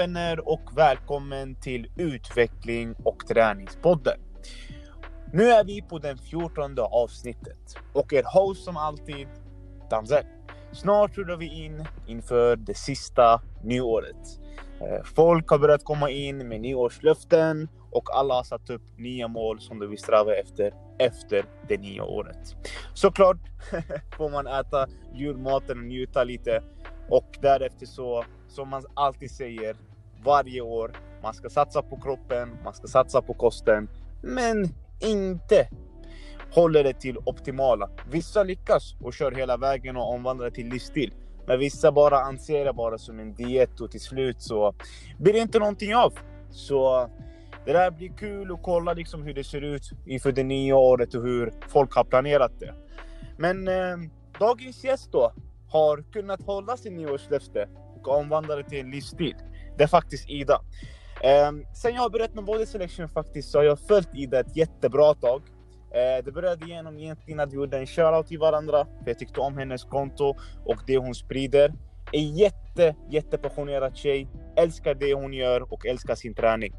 vänner och välkommen till Utveckling och träningspodden. Nu är vi på den 14 avsnittet och er host som alltid, Damsel. Snart rullar vi in inför det sista nyåret. Eh, folk har börjat komma in med nyårslöften och alla har satt upp nya mål som de vill sträva efter efter det nya året. Såklart får man äta julmaten och njuta lite och därefter så, som man alltid säger varje år, man ska satsa på kroppen, man ska satsa på kosten, men inte håller det till optimala. Vissa lyckas och kör hela vägen och omvandlar det till livsstil. Men vissa bara anser det bara som en diet och till slut så blir det inte någonting av. Så det där blir kul att kolla liksom hur det ser ut inför det nya året och hur folk har planerat det. Men eh, dagens gäst då har kunnat hålla sin nyårslöfte och omvandla det till en livsstil. Det är faktiskt Ida. Eh, sen jag har börjat med Body Selection faktiskt så har jag följt Ida ett jättebra tag. Eh, det började genom egentligen att vi gjorde en shoutout till varandra. För jag tyckte om hennes konto och det hon sprider. En jätte, jättepassionerad tjej. Älskar det hon gör och älskar sin träning.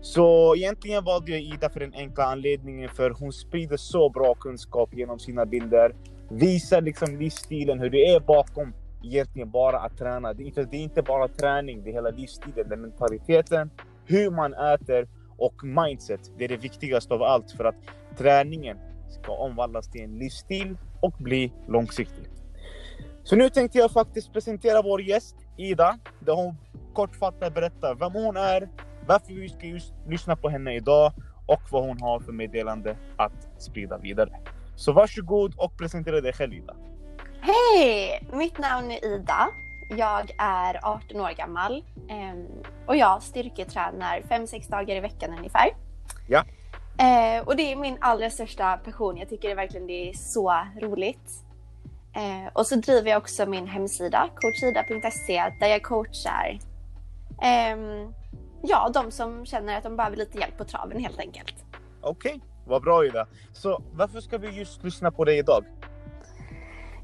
Så egentligen valde jag Ida för den enkla anledningen för hon sprider så bra kunskap genom sina bilder. Visar liksom livsstilen, hur det är bakom egentligen bara att träna. Det är inte bara träning, det är hela livsstilen, det är mentaliteten, hur man äter och mindset. Det är det viktigaste av allt för att träningen ska omvandlas till en livsstil och bli långsiktig. Så nu tänkte jag faktiskt presentera vår gäst Ida, där hon kortfattat berättar vem hon är, varför vi ska just lyssna på henne idag och vad hon har för meddelande att sprida vidare. Så varsågod och presentera dig själv Ida. Hej! Mitt namn är Ida. Jag är 18 år gammal ehm, och jag styrketränar 5-6 dagar i veckan ungefär. Ja. Eh, och det är min allra största passion. Jag tycker det verkligen det är så roligt. Eh, och så driver jag också min hemsida, coachida.se, där jag coachar ehm, ja, de som känner att de behöver lite hjälp på traven helt enkelt. Okej, okay, vad bra Ida. Så varför ska vi just lyssna på dig idag?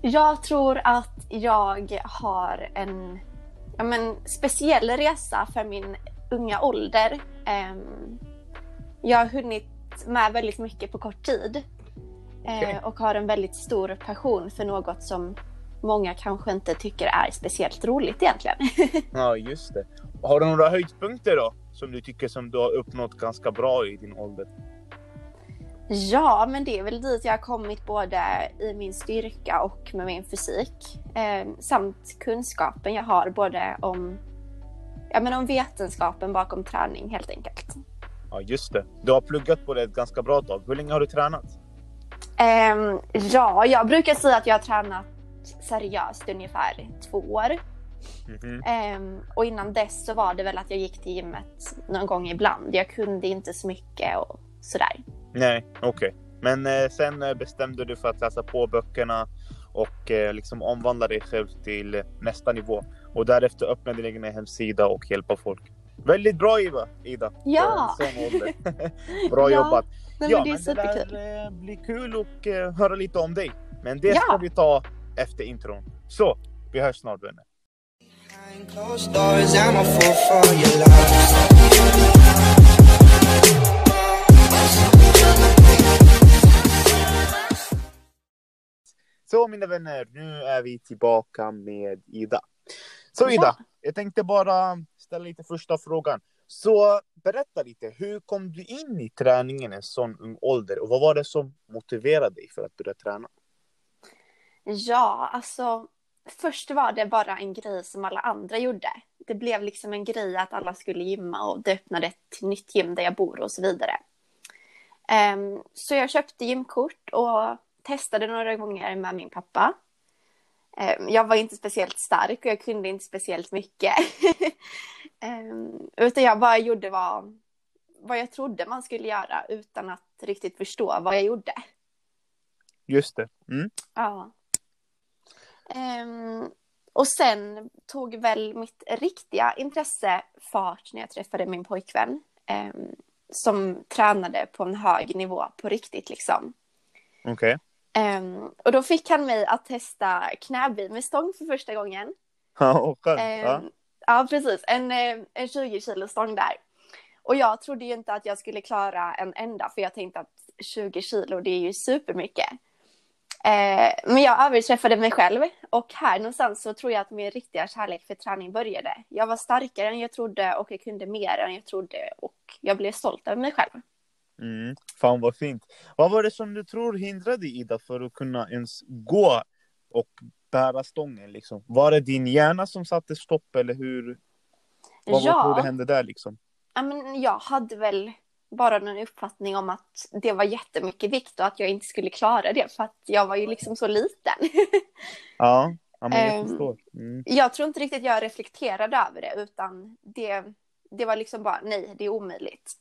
Jag tror att jag har en ja, men, speciell resa för min unga ålder. Um, jag har hunnit med väldigt mycket på kort tid. Okay. Uh, och har en väldigt stor passion för något som många kanske inte tycker är speciellt roligt egentligen. ja, just det. Har du några höjdpunkter då? Som du tycker som du har uppnått ganska bra i din ålder? Ja, men det är väl dit jag har kommit både i min styrka och med min fysik. Eh, samt kunskapen jag har både om, ja, men om vetenskapen bakom träning helt enkelt. Ja, just det. Du har pluggat på det ett ganska bra tag. Hur länge har du tränat? Eh, ja, jag brukar säga att jag har tränat seriöst ungefär två år. Mm -hmm. um, och innan dess så var det väl att jag gick till gymmet någon gång ibland. Jag kunde inte så mycket och sådär. Nej, okej. Okay. Men eh, sen eh, bestämde du för att läsa på böckerna och eh, liksom omvandla dig själv till nästa nivå. Och därefter öppna din egen hemsida och hjälpa folk. Väldigt bra Ida! Ida ja! bra ja. jobbat! Nej, ja, men det, är men det där eh, blir kul att eh, höra lite om dig. Men det ja. ska vi ta efter intron. Så, vi hörs snart vänner. Så mina vänner, nu är vi tillbaka med Ida. Så Ida, jag tänkte bara ställa lite första frågan. Så berätta lite, hur kom du in i träningen i en sån ung ålder och vad var det som motiverade dig för att börja träna? Ja, alltså först var det bara en grej som alla andra gjorde. Det blev liksom en grej att alla skulle gymma och det öppnade ett nytt gym där jag bor och så vidare. Um, så jag köpte gymkort och testade några gånger med min pappa. Um, jag var inte speciellt stark och jag kunde inte speciellt mycket. um, utan jag bara gjorde vad, vad jag trodde man skulle göra utan att riktigt förstå vad jag gjorde. Just det. Mm. Ja. Um, och sen tog väl mitt riktiga intresse fart när jag träffade min pojkvän. Um, som tränade på en hög nivå på riktigt liksom. Okej. Okay. Um, och då fick han mig att testa knäböj med stång för första gången. Ja, ja. Ja, precis. En, eh, en 20 kilo stång där. Och jag trodde ju inte att jag skulle klara en enda, för jag tänkte att 20 kilo, det är ju supermycket. Eh, men jag överträffade mig själv och här någonstans så tror jag att min riktiga kärlek för träning började. Jag var starkare än jag trodde och jag kunde mer än jag trodde och jag blev stolt över mig själv. Mm, fan vad fint. Vad var det som du tror hindrade Ida för att kunna ens gå och bära stången liksom? Var det din hjärna som satte stopp eller hur? Vad, ja. tror du hände där liksom? Ja, men jag hade väl bara någon uppfattning om att det var jättemycket vikt och att jag inte skulle klara det för att jag var ju liksom så liten. ja, ja men jag um, förstår. Mm. Jag tror inte riktigt jag reflekterade över det utan det, det var liksom bara nej, det är omöjligt.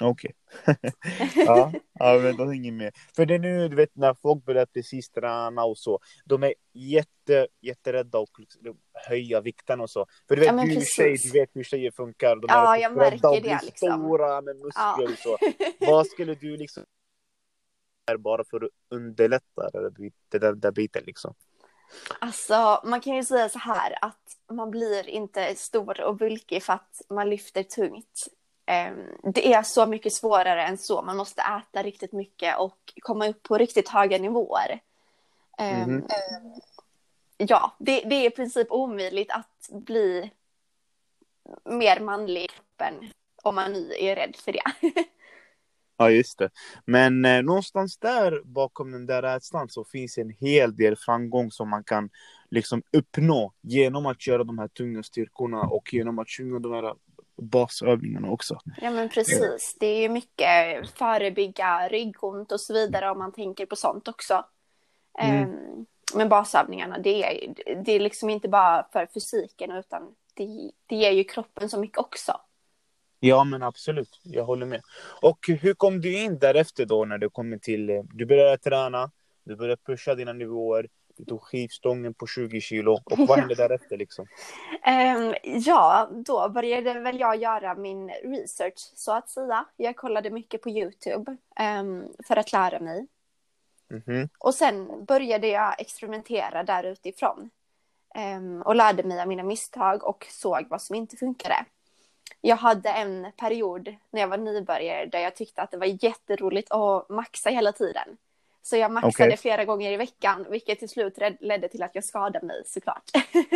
Okej. Okay. ja, ja, men då hänger med. För det är nu, du vet, när folk börjar precis träna och så, de är jätte, jätterädda att liksom höja vikten och så. För du vet, ja, du tjej, du vet hur tjejer funkar. De ja, är jag märker och det. Liksom. stora med muskler ja. och så. Vad skulle du liksom bara för att underlätta det där, där biten liksom? Alltså, man kan ju säga så här att man blir inte stor och bulkig för att man lyfter tungt. Ehm, det är så mycket svårare än så. Man måste äta riktigt mycket och komma upp på riktigt höga nivåer. Mm. Ja, det, det, är i princip omöjligt att bli mer manlig i kroppen om man nu är rädd för det. Ja, just det. Men eh, någonstans där bakom den där rädslan så finns en hel del framgång som man kan liksom uppnå genom att göra de här tunga styrkorna och genom att sjunga de här basövningarna också. Ja men precis, det är ju mycket förebygga ryggont och så vidare om man tänker på sånt också. Mm. Um, men basövningarna, det är, det är liksom inte bara för fysiken utan det, det ger ju kroppen så mycket också. Ja men absolut, jag håller med. Och hur kom du in därefter då när du kommer till, eh, du började träna, du började pusha dina nivåer, du tog skivstången på 20 kilo. Och vad hände därefter liksom? Um, ja, då började väl jag göra min research så att säga. Jag kollade mycket på Youtube um, för att lära mig. Mm -hmm. Och sen började jag experimentera där utifrån. Um, och lärde mig av mina misstag och såg vad som inte funkade. Jag hade en period när jag var nybörjare där jag tyckte att det var jätteroligt att maxa hela tiden. Så jag maxade okay. flera gånger i veckan, vilket till slut ledde till att jag skadade mig såklart.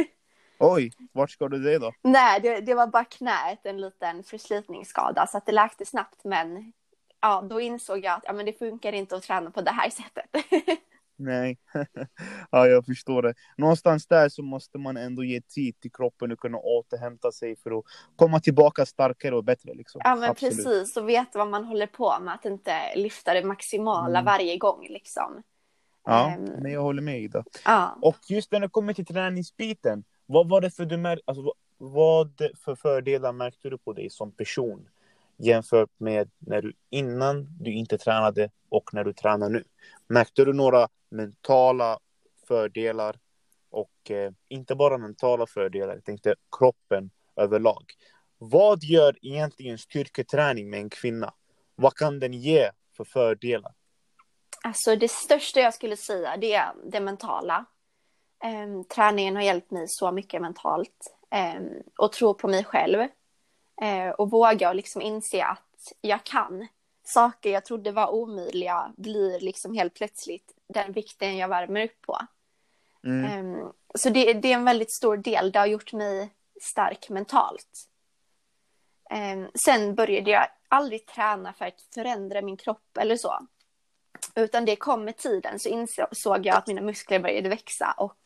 Oj, vart skadade du dig då? Nej, det, det, var bara knät, en liten förslitningsskada, så att det läkte snabbt. Men ja, då insåg jag att ja, men det funkar inte att träna på det här sättet. Nej, ja, jag förstår det. Någonstans där så måste man ändå ge tid till kroppen att kunna återhämta sig för att komma tillbaka starkare och bättre. Liksom. Ja, men Absolut. precis. Och veta vad man håller på med. Att inte lyfta det maximala mm. varje gång. Liksom. Ja, um, men jag håller med Ida. Ja. Och just när det kommer till träningsbiten, vad var det för, du mär- alltså, vad för fördelar märkte du på dig som person? jämfört med när du innan du inte tränade och när du tränar nu? Märkte du några mentala fördelar och eh, inte bara mentala fördelar, jag tänkte kroppen överlag. Vad gör egentligen styrketräning med en kvinna? Vad kan den ge för fördelar? Alltså det största jag skulle säga det är det mentala. Um, träningen har hjälpt mig så mycket mentalt um, och tro på mig själv uh, och våga och liksom inse att jag kan. Saker jag trodde var omöjliga blir liksom helt plötsligt den vikten jag värmer upp på. Mm. Um, så det, det, är en väldigt stor del. Det har gjort mig stark mentalt. Um, sen började jag aldrig träna för att förändra min kropp eller så. Utan det kom med tiden så insåg jag att mina muskler började växa och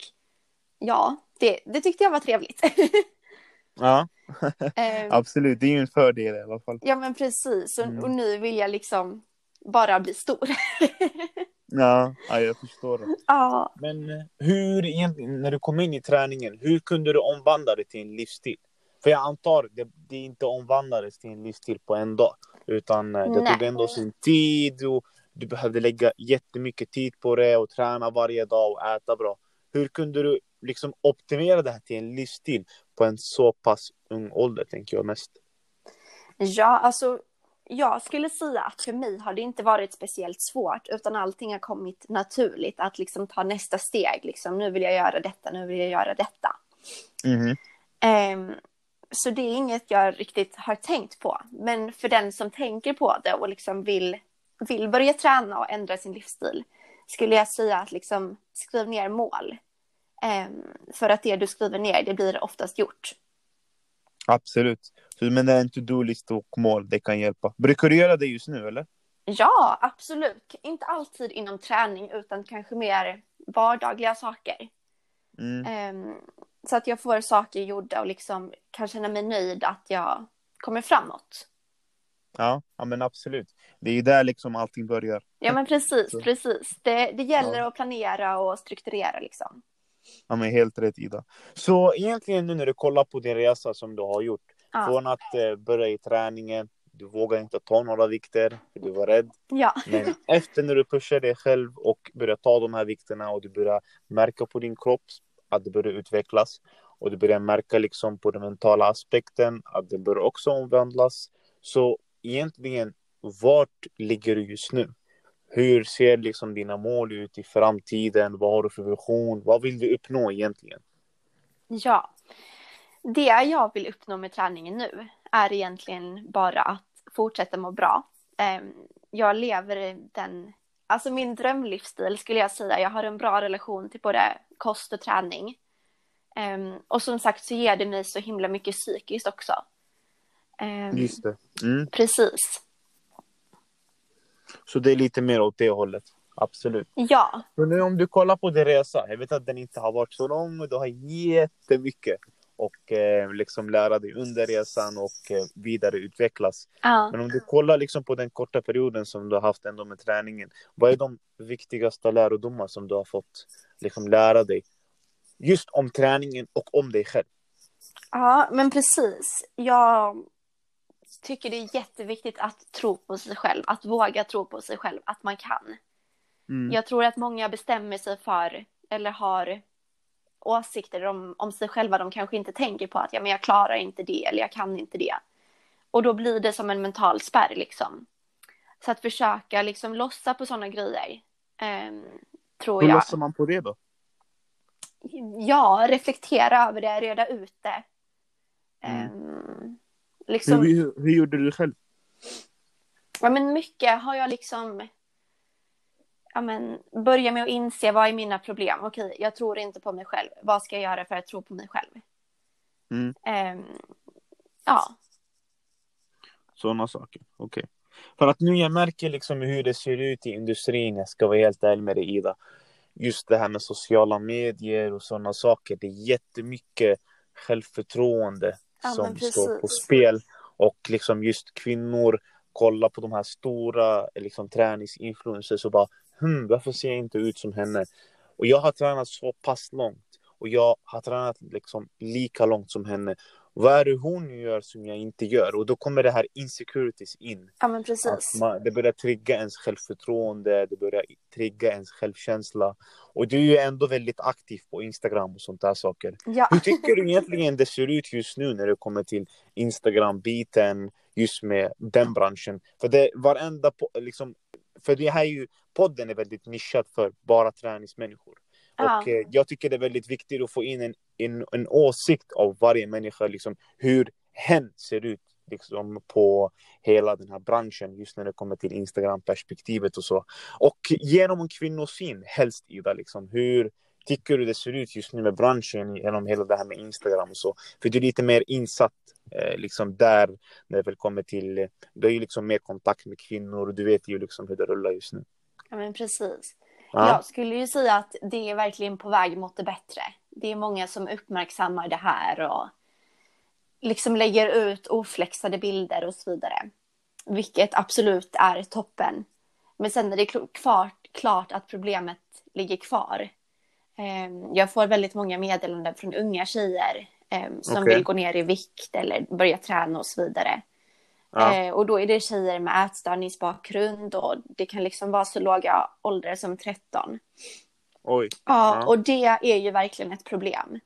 ja, det, det tyckte jag var trevligt. ja, absolut. Det är ju en fördel i alla fall. Ja, men precis. Och, mm. och nu vill jag liksom bara bli stor. Ja, ja jag förstår. Det. Ja. Men eh, hur egentligen, när du kom in i träningen, hur kunde du omvandla det till en livsstil? För jag antar det, det inte omvandlades till en livsstil på en dag. Utan eh, det Nej. tog ändå sin tid och du behövde lägga jättemycket tid på det och träna varje dag och äta bra. Hur kunde du liksom optimera det här till en livsstil på en så pass ung ålder, tänker jag mest? Ja, alltså jag skulle säga att för mig har det inte varit speciellt svårt utan allting har kommit naturligt att liksom ta nästa steg. Liksom, nu vill jag göra detta, nu vill jag göra detta. Mm. Ehm, så det är inget jag riktigt har tänkt på. Men för den som tänker på det och liksom vill, vill börja träna och ändra sin livsstil skulle jag säga att liksom skriv ner mål. Ehm, för att det du skriver ner, det blir oftast gjort. Absolut. Så du menar en to-do-lista och mål, det kan hjälpa. Brukar du göra det just nu eller? Ja, absolut. Inte alltid inom träning utan kanske mer vardagliga saker. Mm. Um, så att jag får saker gjorda och liksom kan känna mig nöjd att jag kommer framåt. Ja, ja men absolut. Det är ju där liksom allting börjar. Ja men precis, precis. Det, det gäller Ja. att planera och strukturera liksom. Ja men helt rätt Ida. Så egentligen nu när du kollar på din resa som du har gjort. Ja. Från att eh, börja i träningen, du vågade inte ta några vikter, för du var rädd. Ja, Men efter när du pushar dig själv och börjar ta de här vikterna och du börjar märka på din kropp att det börjar utvecklas och du börjar märka liksom på den mentala aspekten att det börjar också omvandlas. Så egentligen, vart ligger du just nu? Hur ser liksom dina mål ut i framtiden? Vad har du för vision? Vad vill du uppnå egentligen? ja. Det jag vill uppnå med träningen nu är egentligen bara att fortsätta må bra. Ehm, Jag lever den, alltså min drömlivsstil skulle jag säga. Jag har en bra relation till både kost och träning. Ehm, Och som sagt så ger det mig så himla mycket psykiskt också. Ehm, Just det. Mm. Precis. Så det är lite mer åt det hållet. Absolut. Ja, Så nu om du kollar på din resa, jag vet att den inte har varit så lång och du har jättemycket och eh, liksom lära dig under resan och eh, vidareutvecklas. ja. Men om du kollar liksom på den korta perioden som du har haft ändå med träningen, vad är de viktigaste lärdomar som du har fått liksom lära dig? Just om träningen och om dig själv. Ja, men precis. Jag tycker det är jätteviktigt att tro på sig själv, att våga tro på sig själv, att man kan. Mm. Jag tror att många bestämmer sig för, eller har åsikter om, om sig själva de kanske inte tänker på att ja, men jag klarar inte det eller jag kan inte det. Och då blir det som en mental spärr liksom. Så att försöka liksom lossa på sådana grejer. ehm, tror Hur jag. lossar man på det då? Ja, reflektera över det, reda ut det. Mm. Ehm, liksom, Hur, hur, hur gjorde du själv? ja, men mycket har jag liksom ja, men, börja med att inse vad är mina problem. Okej, jag tror inte på mig själv. Vad ska jag göra för att tro på mig själv? Mm. Ehm, ja, Sådana saker, okej. För att nu jag märker liksom hur det ser ut i industrin, jag ska vara helt ärlig med dig Ida. Just det här med sociala medier och sådana saker, det är jättemycket självförtroende Ja, som står på spel. Och liksom just kvinnor kollar på de här stora liksom, träningsinfluencers och bara hmm, varför ser jag inte ut som henne? Och jag har tränat så pass långt och jag har tränat liksom lika långt som henne. Vad är det hon gör som jag inte gör? Och då kommer det här insecurities in. ja men precis. man, det börjar trigga ens självförtroende, det börjar trigga ens självkänsla. Och du är ju ändå väldigt aktiv på Instagram och sånt där saker. Ja. Hur tycker du egentligen det ser ut just nu när det kommer till Instagram-biten just med den branschen? För det varenda, liksom, för det här är ju, podden är väldigt nischad för bara träningsmänniskor. Ja. Och eh, jag tycker det är väldigt viktigt att få in en, en, en åsikt av varje människa, liksom hur hen ser ut liksom, på hela den här branschen just när det kommer till Instagram-perspektivet och så. Och genom en kvinnosyn, helst Ida, liksom, hur tycker du det ser ut just nu med branschen genom hela det här med Instagram och så? För du är lite mer insatt eh, liksom där när det väl kommer till, eh, du har ju liksom mer kontakt med kvinnor och du vet ju liksom hur det rullar just nu. ja, men precis. Ja. Jag skulle ju säga att det är verkligen på väg mot det bättre. Det är många som uppmärksammar det här och liksom lägger ut oflexade bilder och så vidare. Vilket absolut är toppen. Men sen är det kl- klart, klart att problemet ligger kvar. Ehm, Jag får väldigt många meddelanden från unga tjejer ehm, som Okej. vill gå ner i vikt eller börja träna och så vidare. Ja. Eh, och då är det tjejer med ätstörningsbakgrund och det kan liksom vara så låga åldrar som 13. Oj. Ja, Ja. och det är ju verkligen ett problem.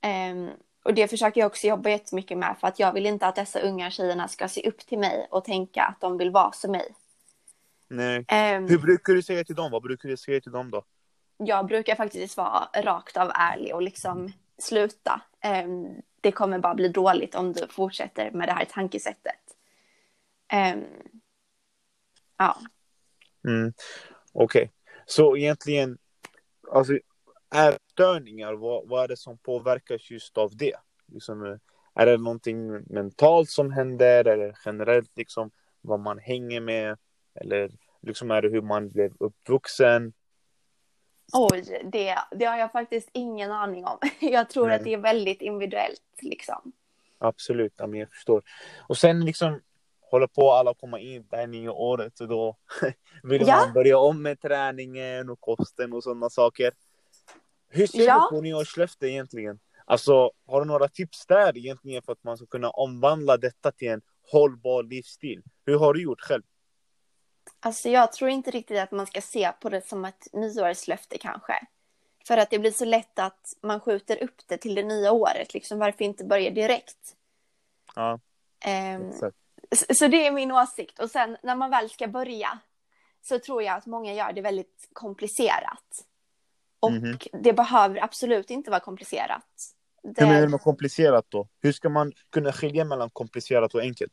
Ehm, och det försöker jag också jobba jättemycket med för att jag vill inte att dessa unga tjejerna ska se upp till mig och tänka att de vill vara som mig. Nej. Ehm, Hur brukar du säga till dem? Vad brukar du säga till dem då? jag brukar faktiskt vara rakt av ärlig och liksom sluta. Ehm, det kommer bara bli dåligt om du fortsätter med det här tankesättet. Um, ja. Mm. Okej, okay. så egentligen, alltså ätstörningar, vad, vad är det som påverkas just av det? Liksom, är det någonting mentalt som händer eller generellt liksom vad man hänger med? Eller liksom är det hur man blev uppvuxen? Oj, det, det har jag faktiskt ingen aning om. Jag tror Nej. att det är väldigt individuellt liksom. Absolut, ja, men jag förstår. Och sen liksom håller på alla komma in det här nya året så då vill ja. man börja om med träningen och kosten och sådana saker. Hur ser ja. du på nyårslöfte egentligen? Alltså, har du några tips där egentligen för att man ska kunna omvandla detta till en hållbar livsstil? Hur har du gjort själv? Alltså jag tror inte riktigt att man ska se på det som ett nyårslöfte kanske. För att det blir så lätt att man skjuter upp det till det nya året. Liksom, varför inte börja direkt? Ja, um, så, så det är min åsikt. Och sen när man väl ska börja så tror jag att många gör det väldigt komplicerat. Och mm -hmm. det behöver absolut inte vara komplicerat. Det... Hur menar du med komplicerat då? Hur ska man kunna skilja mellan komplicerat och enkelt?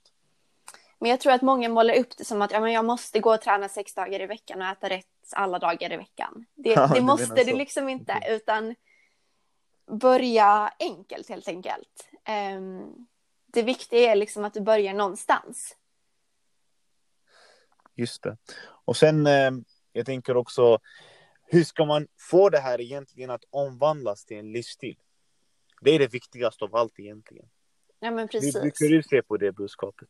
Men jag tror att många målar upp det som att ja, men jag måste gå och träna sex dagar i veckan och äta rätt alla dagar i veckan. Det, ja, det måste det liksom inte, okay. utan börja enkelt helt enkelt. Um, det viktiga är liksom att du börjar någonstans. Just det. Och sen, eh, jag tänker också, hur ska man få det här egentligen att omvandlas till en livsstil? Det är det viktigaste av allt egentligen. Ja, men precis. Hur brukar du se på det budskapet?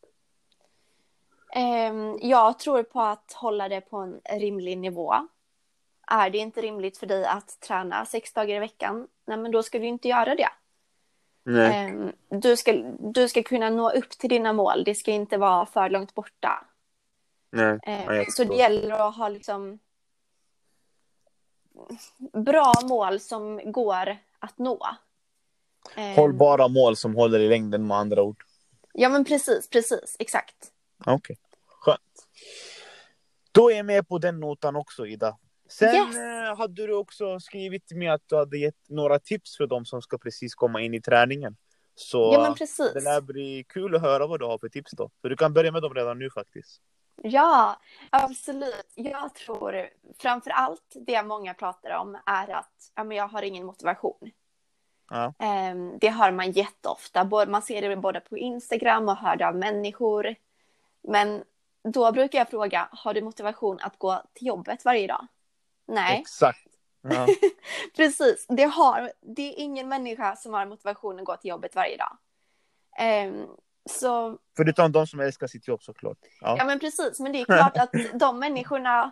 Um, jag tror på att hålla det på en rimlig nivå. Är det inte rimligt för dig att träna sex dagar i veckan, nej men då ska du inte göra det. Um, du, ska, du ska kunna nå upp till dina mål, det ska inte vara för långt borta. Nej, um, så det gäller att ha liksom bra mål som går att nå. Hållbara mål som håller i längden med andra ord. Ja men precis, precis, exakt. Okej, okay. skönt. Då är jag med på den notan också Ida. Sen yes. Eh, hade du också skrivit med att du hade gett några tips för de som ska precis komma in i träningen. Så ja, men precis. det lär bli kul att höra vad du har för tips då. Så du kan börja med dem redan nu faktiskt. Ja, absolut. Jag tror framför allt det många pratar om är att ja, men jag har ingen motivation. Ja. Ehm, det hör man jätteofta. Man ser det både på Instagram och hör det av människor. Men då brukar jag fråga, har du motivation att gå till jobbet varje dag? Nej. Exakt. Ja. Precis, det, har, det är ingen människa som har motivation att gå till jobbet varje dag. Um, så... Förutom de som älskar sitt jobb såklart. Ja. ja men precis, men det är klart att de människorna,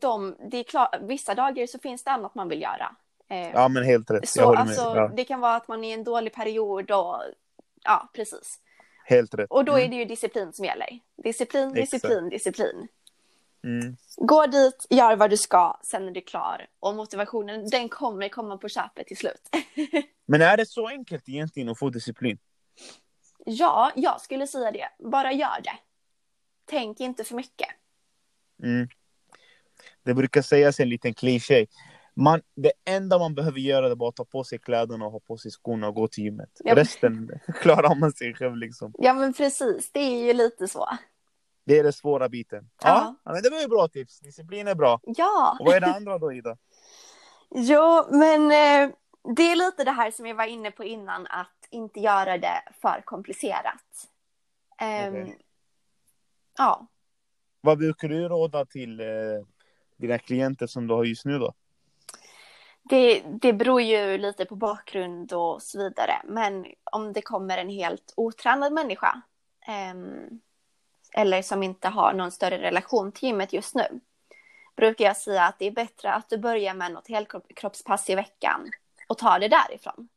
de, det är klart, vissa dagar så finns det annat man vill göra. Eh, ja, men helt rätt. Så alltså, ja. det kan vara att man är i en dålig period och ja, precis. Helt rätt. Och då är mm. det ju disciplin som gäller. Disciplin, disciplin, Exakt. disciplin. Mm. Gå dit, gör vad du ska, sen är du klar. Och motivationen, den kommer komma på köpet till slut. men är det så enkelt egentligen att få disciplin? Ja, jag skulle säga det. Bara gör det. Tänk inte för mycket. Mm. Det brukar sägas en liten kliché man, det enda man behöver göra är bara att ta på sig kläderna och ha på sig skorna och gå till gymmet. Ja. Resten klarar man sig själv liksom. Ja men precis, det är ju lite så. Det är den svåra biten. Ja, ja men det var ju bra tips. Disciplin är bra. Ja. Och vad är det andra då Ida? jo, men eh, det är lite det här som jag var inne på innan, att inte göra det för komplicerat. Um, ehm, okay. Ja. Vad brukar du råda till eh, dina klienter som du har just nu då? Det, det beror ju lite på bakgrund och så vidare. Men om det kommer en helt otränad människa eh, eller som inte har någon större relation till gymmet just nu brukar jag säga att det är bättre att du börjar med något helkroppspass i veckan och tar det därifrån.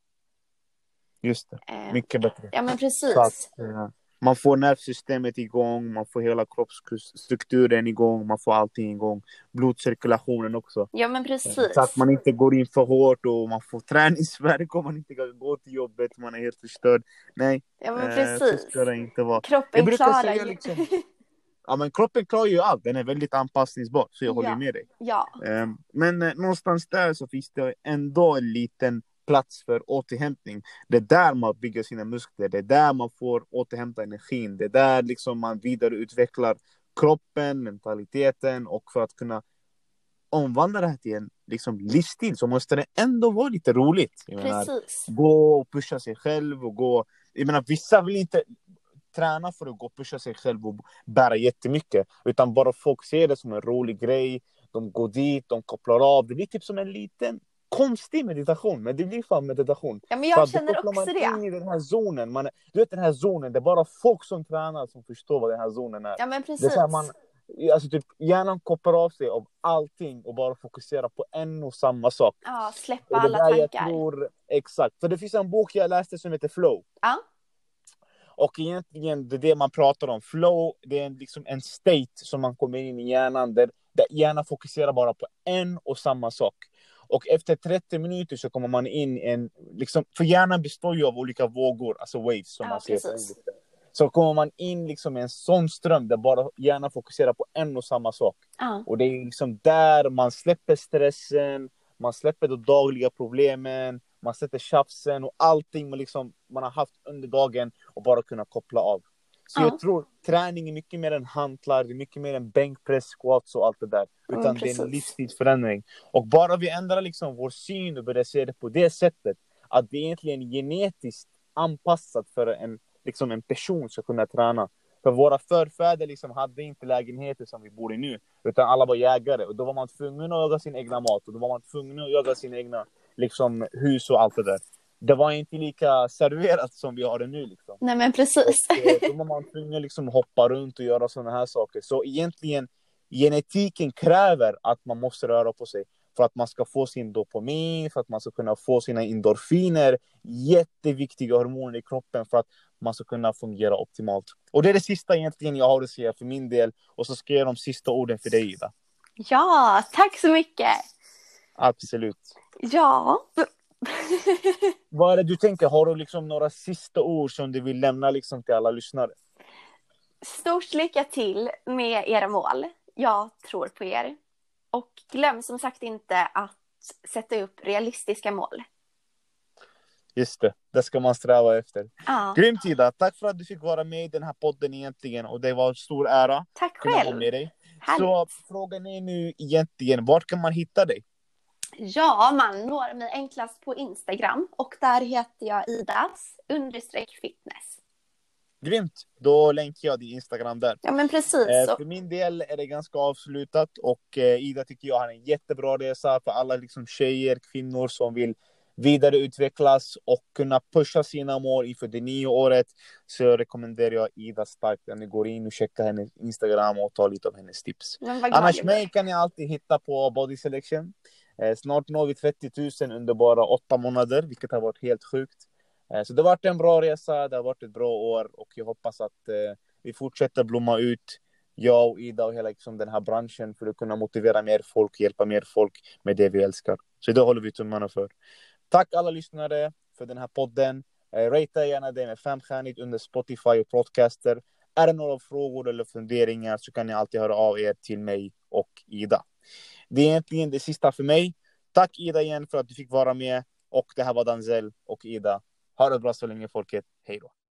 Just det, ehm, mycket bättre. Ja men precis. Att, eh, man får nervsystemet igång, man får hela kroppsstrukturen igång, man får allting igång. Blodcirkulationen också. Ja men precis. Så att man inte går in för hårt och man får träningsvärk om man inte kan gå till jobbet, man är helt förstörd. Nej, ja, men precis. Eh, så ska det inte vara. Kroppen klarar ju. Liksom, ja men kroppen klarar ju allt, den är väldigt anpassningsbar, så jag håller ja. med dig. Ja. Eh, men eh, någonstans där så finns det ändå en liten plats för återhämtning. Det är där man bygger sina muskler, det är där man får återhämta energin. Det är där liksom man vidareutvecklar kroppen, mentaliteten och för att kunna omvandla det här till en liksom, livsstil så måste det ändå vara lite roligt. Jag menar, Precis. gå och pusha sig själv och gå... Jag menar, vissa vill inte träna för att gå och pusha sig själv och bära jättemycket. Utan bara folk ser det som en rolig grej. De går dit, de kopplar av. Det blir typ som en liten konstig meditation, men det blir fan meditation. Ja, men För jag då känner också man in det. i den här zonen. Man, du vet den här zonen, det är bara folk som tränar som förstår vad den här zonen är. Ja, men Det är precis. så här man, alltså typ, hjärnan kopplar av sig av allting och bara fokuserar på en och samma sak. Ja, släppa det alla tankar. tror, exakt. För det finns en bok jag läste som heter Flow. Ja. Och egentligen det är det man pratar om. Flow, det är en, liksom en state som man kommer in i hjärnan där, där hjärnan fokuserar bara på en och samma sak. Och efter 30 minuter så kommer man in i en, liksom, för hjärnan består ju av olika vågor, alltså waves som Ja, man precis. engelska. Så kommer man in liksom i en sån ström där bara hjärnan fokuserar på en och samma sak. Ja. Och det är liksom där man släpper stressen, man släpper de dagliga problemen, man släpper tjafsen och allting man, liksom, man har haft under dagen och bara kunna koppla av. Så Ja. jag tror träning är mycket mer än hantlar, det är mycket mer än bänkpress, squats och allt det där. Mm, Utan det är en livsstilsförändring. Och bara vi ändrar liksom vår syn och börjar se det på det sättet, att det är egentligen genetiskt anpassat för en, liksom en person ska kunna träna. För våra förfäder liksom hade inte lägenheter som vi bor i nu, utan alla var jägare. Och då var man tvungen att jaga sin egna mat och då var man tvungen att jaga sina egna liksom, hus och allt det där. Det var inte lika serverat som vi har det nu. Liksom. Nej, men precis. Och, eh, då var man tvungen liksom hoppa runt och göra sådana här saker. Så egentligen, genetiken kräver att man måste röra på sig för att man ska få sin dopamin, för att man ska kunna få sina endorfiner. Jätteviktiga hormoner i kroppen för att man ska kunna fungera optimalt. Och det är det sista egentligen jag har att säga för min del. Och så ska jag de sista orden för dig, Ida. Ja, tack så mycket. Absolut. Ja. Vad är det du tänker? Har du liksom några sista ord som du vill lämna liksom till alla lyssnare? Stort lycka till med era mål. Jag tror på er. Och glöm som sagt inte att sätta upp realistiska mål. Just det, det ska man sträva efter. Ja, Grymt Ida! Tack för att du fick vara med i den här podden egentligen och det var en stor ära tack själv. med dig. Härligt. Så frågan är nu egentligen, vart kan man hitta dig? Ja, man når mig enklast på Instagram och där heter jag Idas understreck fitness. Grymt! Då länkar jag din Instagram där. Ja, men precis. Eh, för min del är det ganska avslutat och eh, Ida tycker jag har en jättebra resa för alla liksom, tjejer, kvinnor som vill vidareutvecklas och kunna pusha sina mål inför det nya året så rekommenderar jag Ida starkt att ni går in och checkar hennes Instagram och tar lite av hennes tips. Annars jag mig kan ni alltid hitta på Body Selection. Eh, snart når vi 30 000 under bara åtta månader, vilket har varit helt sjukt. Eh, så det har varit en bra resa, det har varit ett bra år och jag hoppas att eh, vi fortsätter blomma ut. Jag och Ida och hela liksom, den här branschen för att kunna motivera mer folk, hjälpa mer folk med det vi älskar. Så det håller vi tummarna för. Tack alla lyssnare för den här podden. Rata ratea gärna det med femstjärnigt under Spotify och podcaster. Är det några frågor eller funderingar så kan ni alltid höra av er till mig och Ida. Det är egentligen det sista för mig. Tack Ida igen för att du fick vara med. Och det här var Danzel och Ida. Ha det bra så länge folket. Hej då.